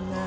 만나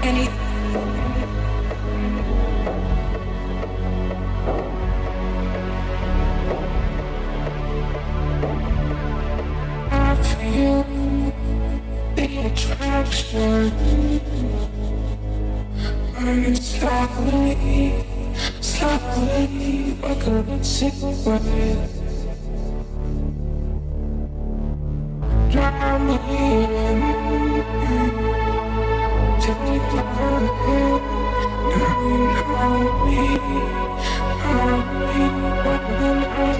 I feel the attraction. Burning slowly, slowly, but couldn't see where Drive me in Help me, help me, help me.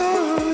Oh.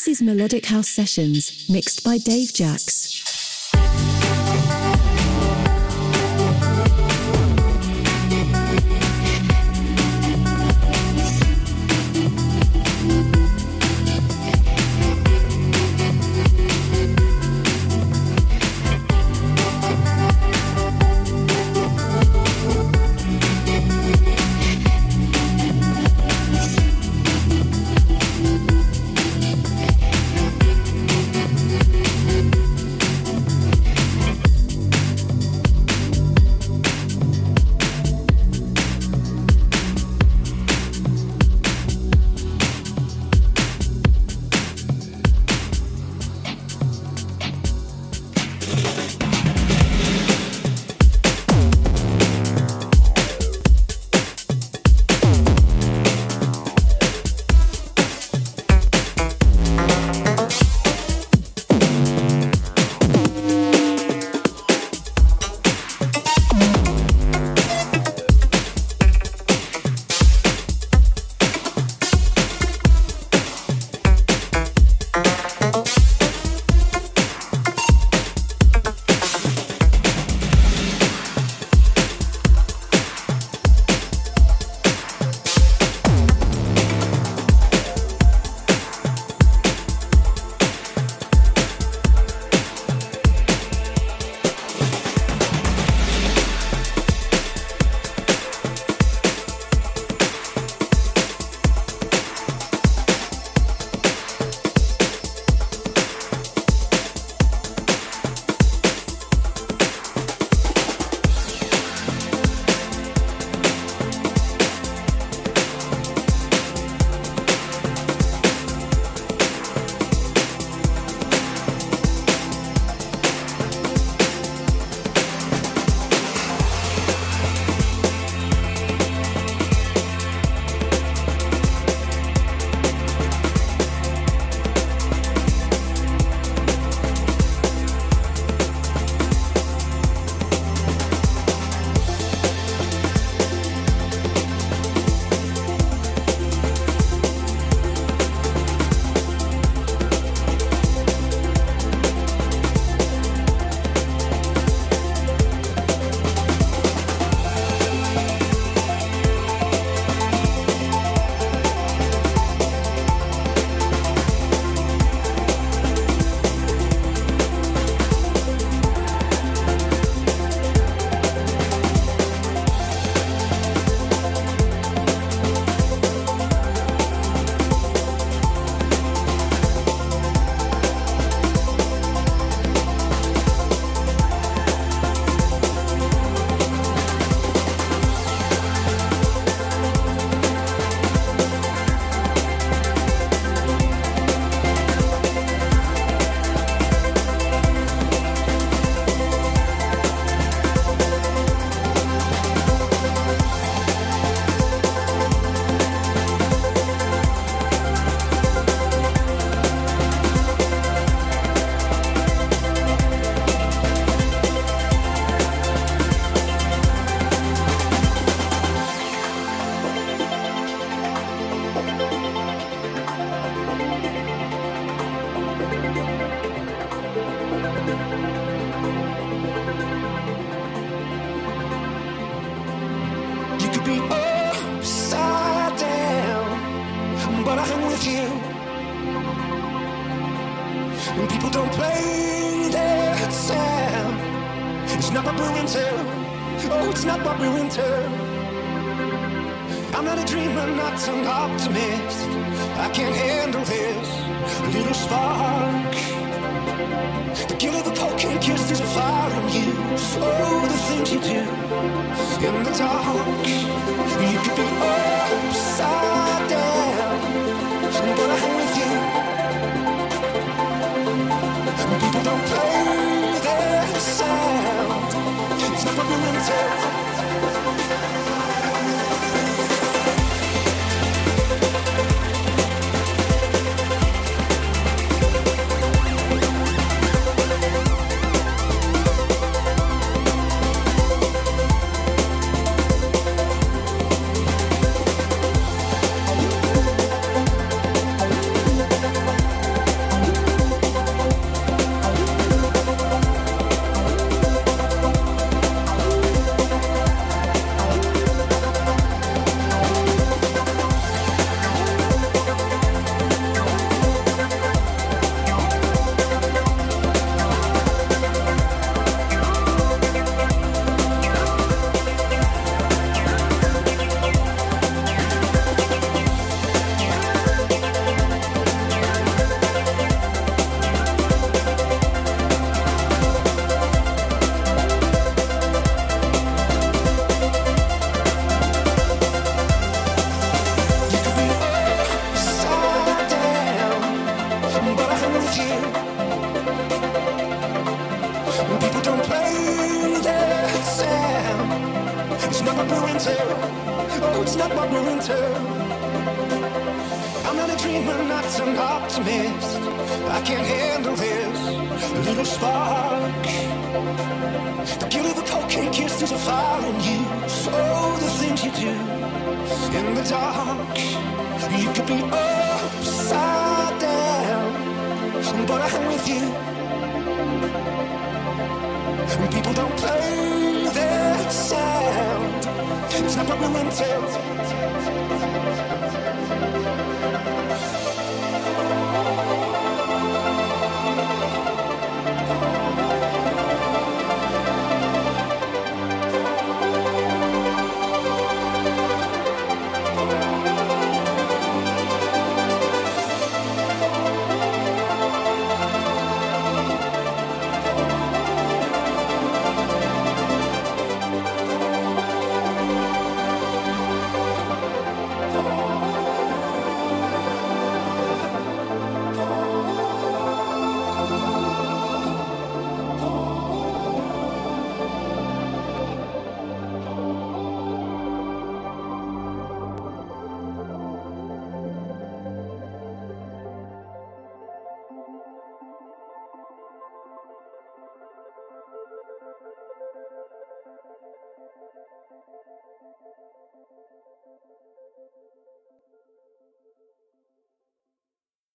This is Melodic House Sessions, mixed by Dave Jax.